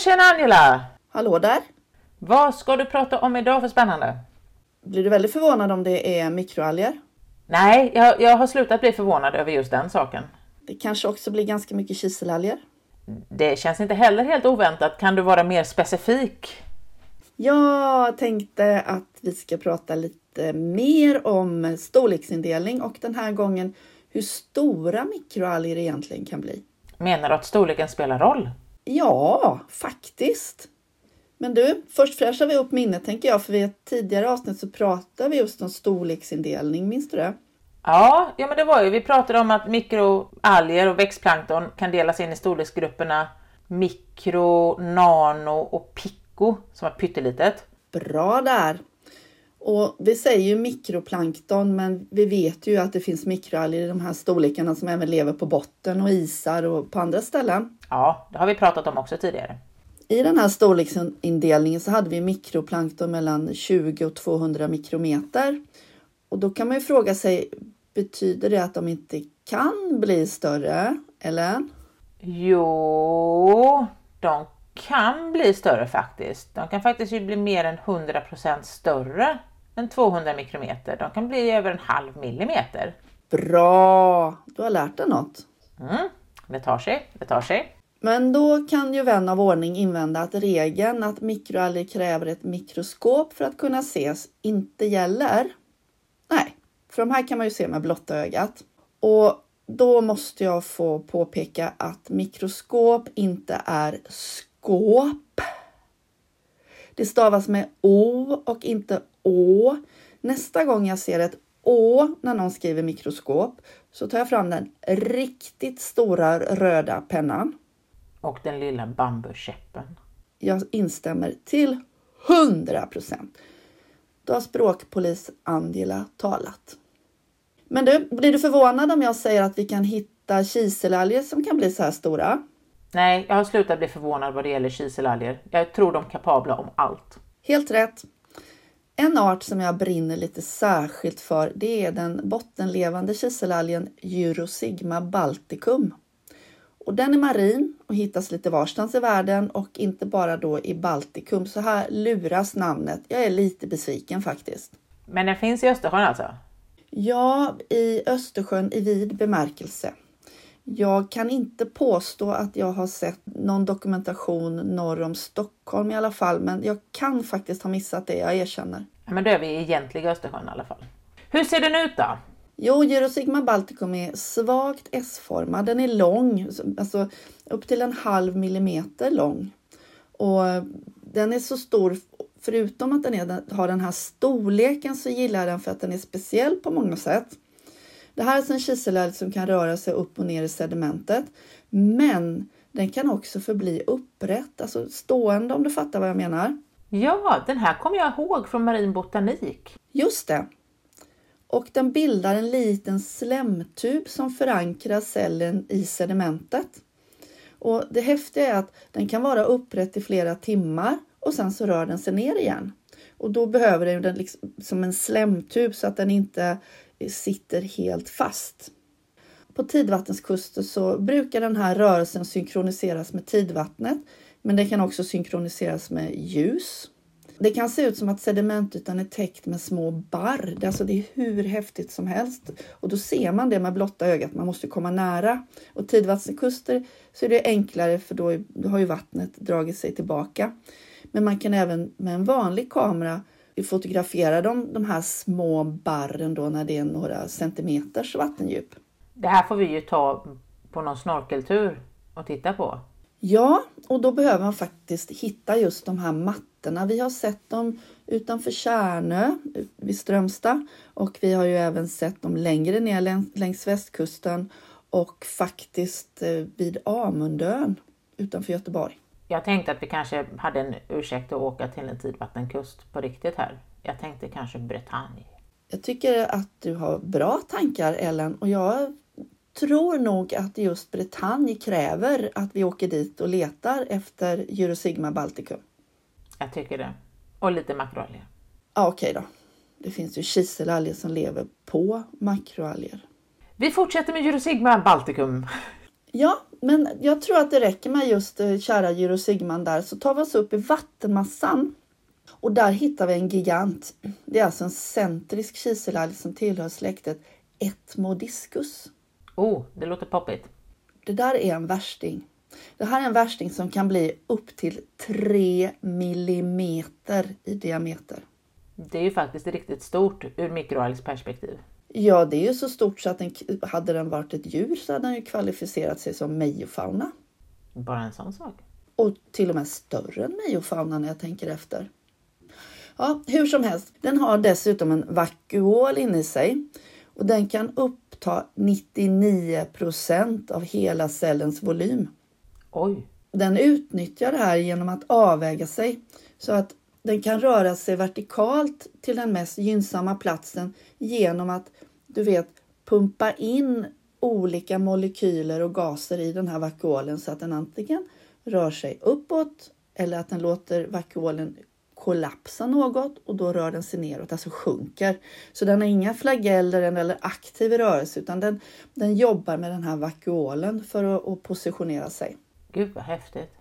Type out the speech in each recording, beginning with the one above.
tjena Angela! Hallå där! Vad ska du prata om idag för spännande? Blir du väldigt förvånad om det är mikroalger? Nej, jag, jag har slutat bli förvånad över just den saken. Det kanske också blir ganska mycket kiselalger? Det känns inte heller helt oväntat. Kan du vara mer specifik? Jag tänkte att vi ska prata lite mer om storleksindelning och den här gången hur stora mikroalger egentligen kan bli. Menar du att storleken spelar roll? Ja, faktiskt. Men du, först fräschar vi upp minnet tänker jag, för vid ett tidigare avsnitt så pratade vi just om storleksindelning, minns du det? Ja, ja men det var ju, vi pratade om att mikroalger och växtplankton kan delas in i storleksgrupperna mikro, nano och pico som är pyttelitet. Bra där! Och vi säger ju mikroplankton, men vi vet ju att det finns mikroalger i de här storlekarna som även lever på botten och isar och på andra ställen. Ja, det har vi pratat om också tidigare. I den här storleksindelningen så hade vi mikroplankton mellan 20 och 200 mikrometer. Och då kan man ju fråga sig, betyder det att de inte kan bli större? Eller? Jo, de kan bli större faktiskt. De kan faktiskt bli mer än 100% större än 200 mikrometer. De kan bli över en halv millimeter. Bra! Du har lärt dig något. Mm, det tar sig, det tar sig. Men då kan ju vän av ordning invända att regeln att mikroalger kräver ett mikroskop för att kunna ses inte gäller. Nej, för de här kan man ju se med blotta ögat. Och då måste jag få påpeka att mikroskop inte är skåp. Det stavas med O och inte Å. Nästa gång jag ser ett Å när någon skriver mikroskop så tar jag fram den riktigt stora röda pennan. Och den lilla bambukäppen. Jag instämmer till 100 procent. Då har språkpolis Angela talat. Men du, blir du förvånad om jag säger att vi kan hitta kiselalger som kan bli så här stora? Nej, jag har slutat bli förvånad vad det gäller kiselalger. Jag tror de är kapabla om allt. Helt rätt. En art som jag brinner lite särskilt för det är den bottenlevande kiselalgen Eurosigma balticum. Och den är marin och hittas lite varstans i världen och inte bara då i Baltikum. Så här luras namnet. Jag är lite besviken faktiskt. Men den finns i Östersjön alltså? Ja, i Östersjön i vid bemärkelse. Jag kan inte påstå att jag har sett någon dokumentation norr om Stockholm i alla fall, men jag kan faktiskt ha missat det, jag erkänner. Men då är vi i egentliga Östersjön i alla fall. Hur ser den ut då? Jo, Eurosigma balticum är svagt S-formad. Den är lång, alltså upp till en halv millimeter lång. Och den är så stor, förutom att den är, har den här storleken så gillar jag den för att den är speciell på många sätt. Det här är alltså en kiselälg som kan röra sig upp och ner i sedimentet. Men den kan också förbli upprätt, alltså stående om du fattar vad jag menar. Ja, den här kommer jag ihåg från marin botanik. Just det. Och den bildar en liten slemtub som förankrar cellen i sedimentet. Och det häftiga är att den kan vara upprätt i flera timmar och sen så rör den sig ner igen. Och då behöver den, den liksom, som en slemtub så att den inte sitter helt fast. På tidvattenskuster så brukar den här rörelsen synkroniseras med tidvattnet, men det kan också synkroniseras med ljus. Det kan se ut som att sedimentytan är täckt med små barr. Alltså det är hur häftigt som helst. Och då ser man det med blotta ögat. Man måste komma nära. Och tidvattenkuster så är det enklare för då, då har ju vattnet dragit sig tillbaka. Men man kan även med en vanlig kamera fotografera de, de här små barren då när det är några centimeters vattendjup. Det här får vi ju ta på någon snorkeltur och titta på. Ja, och då behöver man faktiskt hitta just de här mattorna. Vi har sett dem utanför Kärnö vid Strömstad och vi har ju även sett dem längre ner längs västkusten och faktiskt eh, vid Amundön utanför Göteborg. Jag tänkte att vi kanske hade en ursäkt att åka till en tidvattenkust på riktigt här. Jag tänkte kanske Bretagne. Jag tycker att du har bra tankar Ellen och jag tror nog att just Bretagne kräver att vi åker dit och letar efter Eurosigma Balticum. Jag tycker det. Och lite makroalger. Ja, Okej då. Det finns ju kiselalger som lever på makroalger. Vi fortsätter med Eurosigma Balticum. Ja, men jag tror att det räcker med just eh, kära Gyro Sigman där. Så tar vi oss upp i vattenmassan och där hittar vi en gigant. Det är alltså en centrisk kiselalg som tillhör släktet Etmodiscus. Oh, det låter poppigt. Det där är en värsting. Det här är en värsting som kan bli upp till 3 millimeter i diameter. Det är ju faktiskt riktigt stort ur mikroalgsperspektiv. Ja, det är ju så stort så att den, hade den varit ett djur så hade den ju kvalificerat sig som mejofauna. Bara en sån sak. Och till och med större än mejofauna när jag tänker efter. Ja, hur som helst, den har dessutom en vakuol inne i sig och den kan uppta 99 procent av hela cellens volym. Oj, Den utnyttjar det här genom att avväga sig så att den kan röra sig vertikalt till den mest gynnsamma platsen genom att du vet pumpa in olika molekyler och gaser i den här vakuolen så att den antingen rör sig uppåt eller att den låter vakuolen kollapsa något och då rör den sig neråt, alltså sjunker. Så den har inga flageller eller aktiv rörelse utan den, den jobbar med den här vakuolen för att, att positionera sig. gud vad häftigt.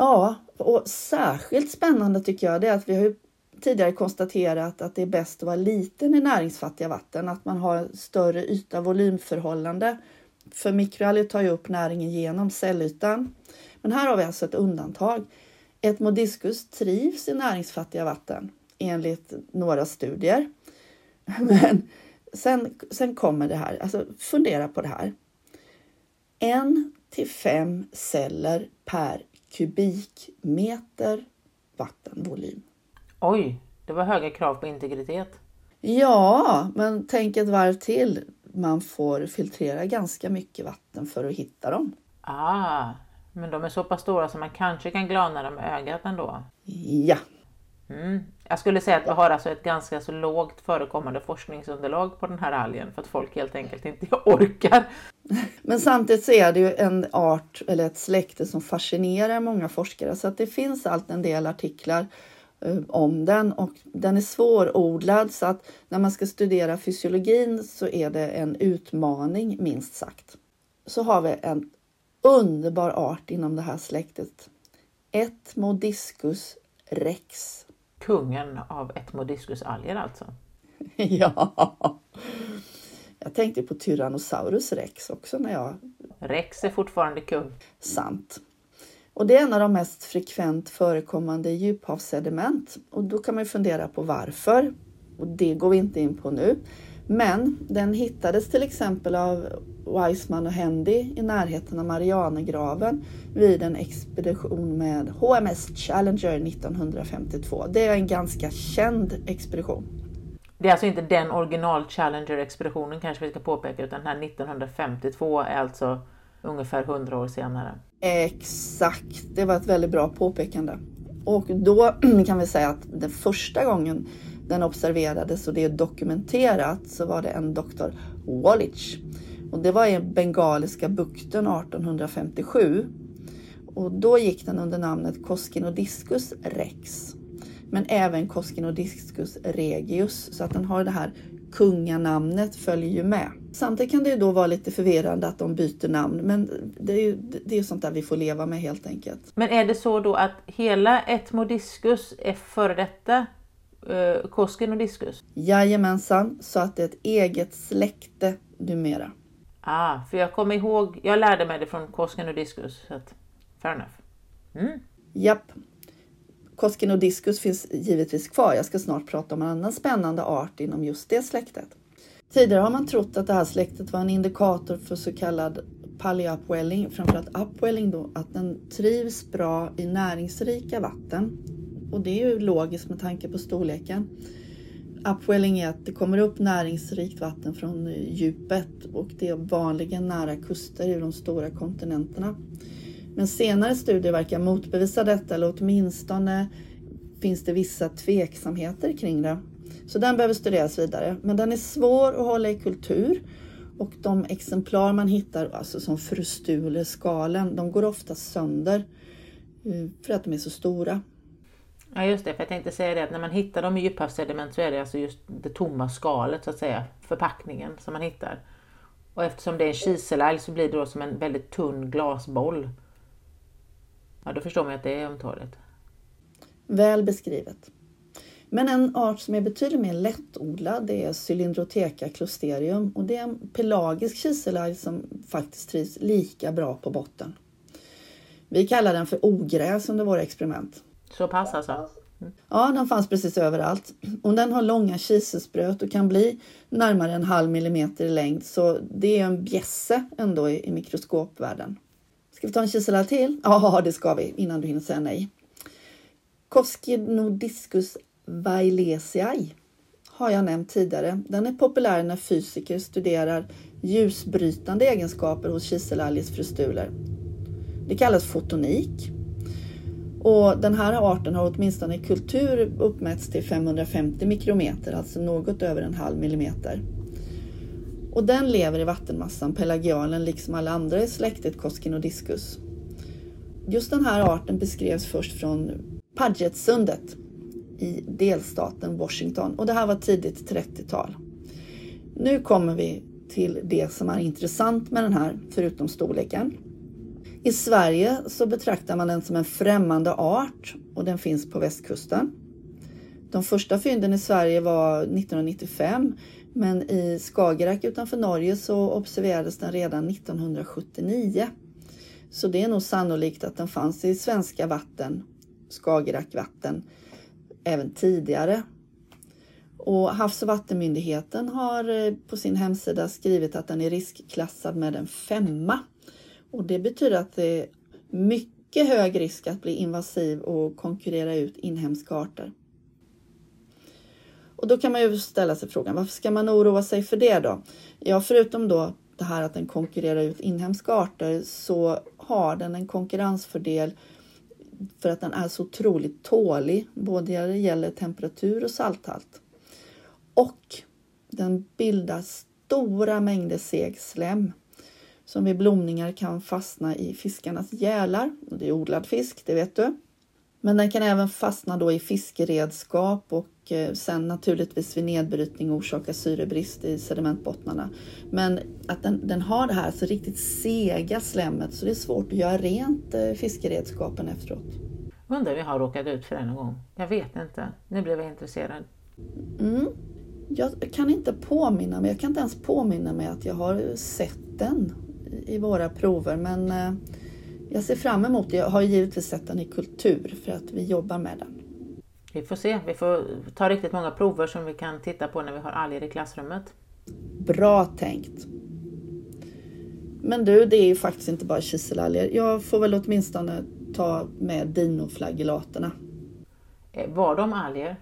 Ja, och särskilt spännande tycker jag det är att vi har ju tidigare konstaterat att det är bäst att vara liten i näringsfattiga vatten, att man har större yta volymförhållande. För mikroalger tar ju upp näringen genom cellytan. Men här har vi alltså ett undantag. Etmodiscus trivs i näringsfattiga vatten enligt några studier. Men sen, sen kommer det här, alltså fundera på det här. En till fem celler per kubikmeter vattenvolym. Oj, det var höga krav på integritet. Ja, men tänk ett varv till. Man får filtrera ganska mycket vatten för att hitta dem. Ah, men de är så pass stora så man kanske kan glana dem med ögat ändå. Ja, Mm. Jag skulle säga att vi har alltså ett ganska så lågt förekommande forskningsunderlag på den här algen för att folk helt enkelt inte orkar. men samtidigt så är det ju en art eller ett släkte som fascinerar många forskare så att det finns allt en del artiklar eh, om den och den är svårodlad så att när man ska studera fysiologin så är det en utmaning minst sagt. Så har vi en underbar art inom det här släktet. Etmodiscus rex. Kungen av etmodiscusalger alltså. ja. Jag tänkte på Tyrannosaurus rex också när jag... Rex är fortfarande kung. Sant. Och det är en av de mest frekvent förekommande djuphavssediment. Och då kan man ju fundera på varför. Och det går vi inte in på nu. Men den hittades till exempel av Weissman och Hendy i närheten av Marianergraven vid en expedition med HMS Challenger 1952. Det är en ganska känd expedition. Det är alltså inte den original Challenger-expeditionen kanske vi ska påpeka utan den här 1952 är alltså ungefär 100 år senare. Exakt, det var ett väldigt bra påpekande. Och då kan vi säga att den första gången den observerades och det är dokumenterat så var det en doktor Wallich. Och det var i Bengaliska bukten 1857. Och då gick den under namnet Coscinodiscus rex. Men även Coscinodiscus regius så att den har det här kunganamnet följer ju med. Samtidigt kan det ju då vara lite förvirrande att de byter namn men det är ju det är sånt där vi får leva med helt enkelt. Men är det så då att hela etmodiscus är före detta uh, Coscinodiscus? Jajamensan, så att det är ett eget släkte numera. Ah, för jag kommer ihåg, jag lärde mig det från Coscinodiscus. Så att, fair enough. Mm. Japp. Coscinodiscus finns givetvis kvar. Jag ska snart prata om en annan spännande art inom just det släktet. Tidigare har man trott att det här släktet var en indikator för så kallad paleo-upwelling, framförallt upwelling då, att den trivs bra i näringsrika vatten. Och det är ju logiskt med tanke på storleken. Upwelling är att det kommer upp näringsrikt vatten från djupet och det är vanligen nära kuster i de stora kontinenterna. Men senare studier verkar motbevisa detta eller åtminstone finns det vissa tveksamheter kring det. Så den behöver studeras vidare. Men den är svår att hålla i kultur och de exemplar man hittar, alltså som frustuler, skalen, de går ofta sönder eh, för att de är så stora. Ja just det, för jag tänkte säga det att när man hittar dem i djuphavssediment så är det alltså just det tomma skalet så att säga, förpackningen som man hittar. Och eftersom det är en kiselalg så blir det då som en väldigt tunn glasboll. Ja, då förstår man att det är ömtåligt. Väl beskrivet. Men en art som är betydligt mer lättodlad det är Cylindrotheca clusterium och det är en pelagisk kiselalg som faktiskt trivs lika bra på botten. Vi kallar den för ogräs under våra experiment. Så pass alltså? Mm. Ja, den fanns precis överallt. Och den har långa kiselspröt och kan bli närmare en halv millimeter i längd så det är en bjässe ändå i, i mikroskopvärlden. Ska vi ta en kiselalg till? Ja, det ska vi innan du hinner säga nej. Coscinodiscus Wailesiae har jag nämnt tidigare. Den är populär när fysiker studerar ljusbrytande egenskaper hos kiselalgers frustuler. Det kallas fotonik. Och den här arten har åtminstone i kultur uppmätts till 550 mikrometer, alltså något över en halv millimeter. Och den lever i vattenmassan pelagialen liksom alla andra i släktet Coscinodiscus. Just den här arten beskrevs först från Pugetsundet i delstaten Washington och det här var tidigt 30-tal. Nu kommer vi till det som är intressant med den här, förutom storleken. I Sverige så betraktar man den som en främmande art och den finns på västkusten. De första fynden i Sverige var 1995 men i Skagerrak utanför Norge så observerades den redan 1979. Så det är nog sannolikt att den fanns i svenska vatten, Skagerrakvatten, även tidigare. Och Havs och vattenmyndigheten har eh, på sin hemsida skrivit att den är riskklassad med en femma. Och det betyder att det är mycket hög risk att bli invasiv och konkurrera ut inhemska arter. Och då kan man ju ställa sig frågan, varför ska man oroa sig för det då? Ja, förutom då det här att den konkurrerar ut inhemska arter så har den en konkurrensfördel för att den är så otroligt tålig, både när det gäller temperatur och salthalt. Och den bildar stora mängder seg slem som vid blomningar kan fastna i fiskarnas gälar. Det är odlad fisk, det vet du. Men den kan även fastna då i fiskeredskap och eh, sen naturligtvis vid nedbrytning orsaka syrebrist i sedimentbottnarna. Men att den, den har det här alltså riktigt sega slemmet så det är svårt att göra rent eh, fiskeredskapen efteråt. Undrar vi har råkat ut för det någon gång? Jag vet inte. Nu blev jag intresserad. Mm. Jag kan inte påminna mig, jag kan inte ens påminna mig att jag har sett den i våra prover men eh, jag ser fram emot det. Jag har givetvis sett den i kultur för att vi jobbar med den. Vi får se. Vi får ta riktigt många prover som vi kan titta på när vi har alger i klassrummet. Bra tänkt! Men du, det är ju faktiskt inte bara kiselalger. Jag får väl åtminstone ta med dinoflagellaterna. Eh, var de alger?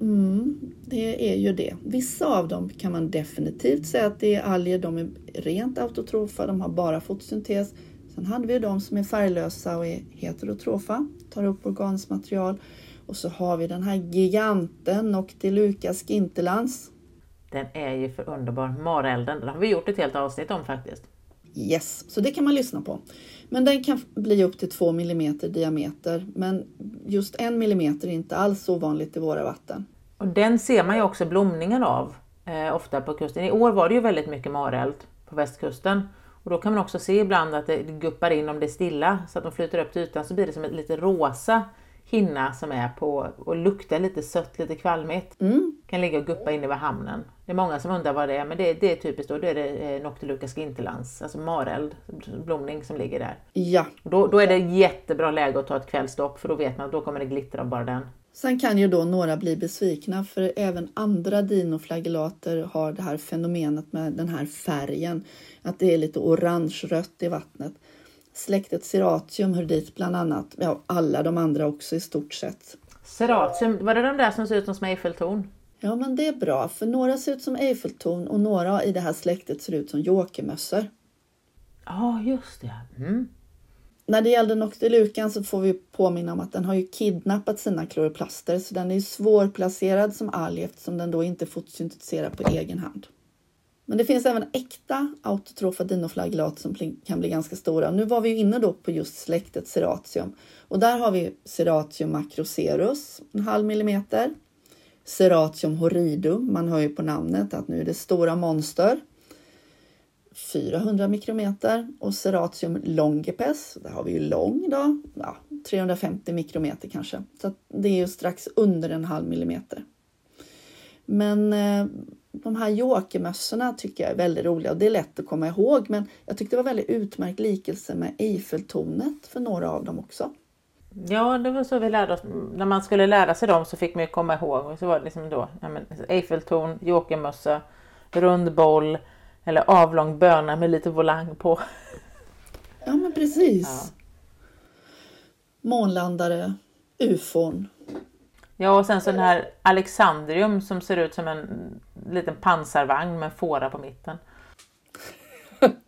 Mm, det är ju det. Vissa av dem kan man definitivt säga att det är alger. De är rent autotrofa, de har bara fotosyntes. Sen hade vi de som är färglösa och är heterotrofa, tar upp organiskt material. Och så har vi den här giganten Noctiluca skintelans. Den är ju för underbar. Marelden, den har vi gjort ett helt avsnitt om faktiskt. Yes, så det kan man lyssna på. Men den kan bli upp till 2 mm diameter. Men just 1 mm är inte alls ovanligt i våra vatten. Och den ser man ju också blomningar av eh, ofta på kusten. I år var det ju väldigt mycket mareld på västkusten. Och då kan man också se ibland att det guppar in om det är stilla så att de flyter upp till ytan så blir det som ett lite rosa hinna som är på och luktar lite sött, lite kvalmigt. Mm. Kan ligga och guppa inne vid hamnen. Det är många som undrar vad det är men det, det är typiskt då, då är det eh, Noctiluca skintelans, alltså mareld, blomning som ligger där. Ja. Då, då är det jättebra läge att ta ett kvällstopp för då vet man att då kommer det glittra bara den. Sen kan ju då några bli besvikna för även andra dinoflagellater har det här fenomenet med den här färgen. Att det är lite orange-rött i vattnet. Släktet Seratium hör dit bland annat. Ja, alla de andra också i stort sett. Seratium, var det de där som ser ut som Eiffeltorn? Ja, men det är bra, för några ser ut som Eiffeltorn och några i det här släktet ser ut som jokermössor. Ja, just det. Mm. När det gällde Noctilucan så får vi påminna om att den har ju kidnappat sina kloroplaster så den är ju svårplacerad som alg eftersom den då inte fotosyntetiserar på egen hand. Men det finns även äkta autotrofa dinoflagellat som kan bli ganska stora. Nu var vi inne då på just släktet Seratium och där har vi Seratium macrocerus, en halv millimeter. Seratium horridum, man hör ju på namnet att nu är det stora monster. 400 mikrometer och Seratium longipes, där har vi ju lång då, ja, 350 mikrometer kanske. Så det är ju strax under en halv millimeter. Men eh, de här jokermössorna tycker jag är väldigt roliga och det är lätt att komma ihåg. Men jag tyckte det var väldigt utmärkt likelse med Eiffeltornet för några av dem också. Ja, det var så vi lärde oss. När man skulle lära sig dem så fick man ju komma ihåg. Och så var det liksom då ja, men Eiffeltorn, jokermössa, rund boll eller avlång böna med lite volang på. Ja, men precis. Ja. Månlandare, ufon. Ja, och sen så den här Alexandrium som ser ut som en liten pansarvagn med en fåra på mitten.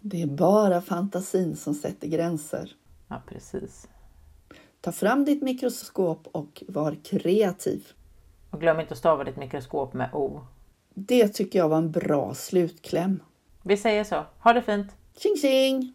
Det är bara fantasin som sätter gränser. Ja, precis. Ta fram ditt mikroskop och var kreativ. Och glöm inte att stava ditt mikroskop med O. Det tycker jag var en bra slutkläm. Vi säger så. Ha det fint! Tjing tjing!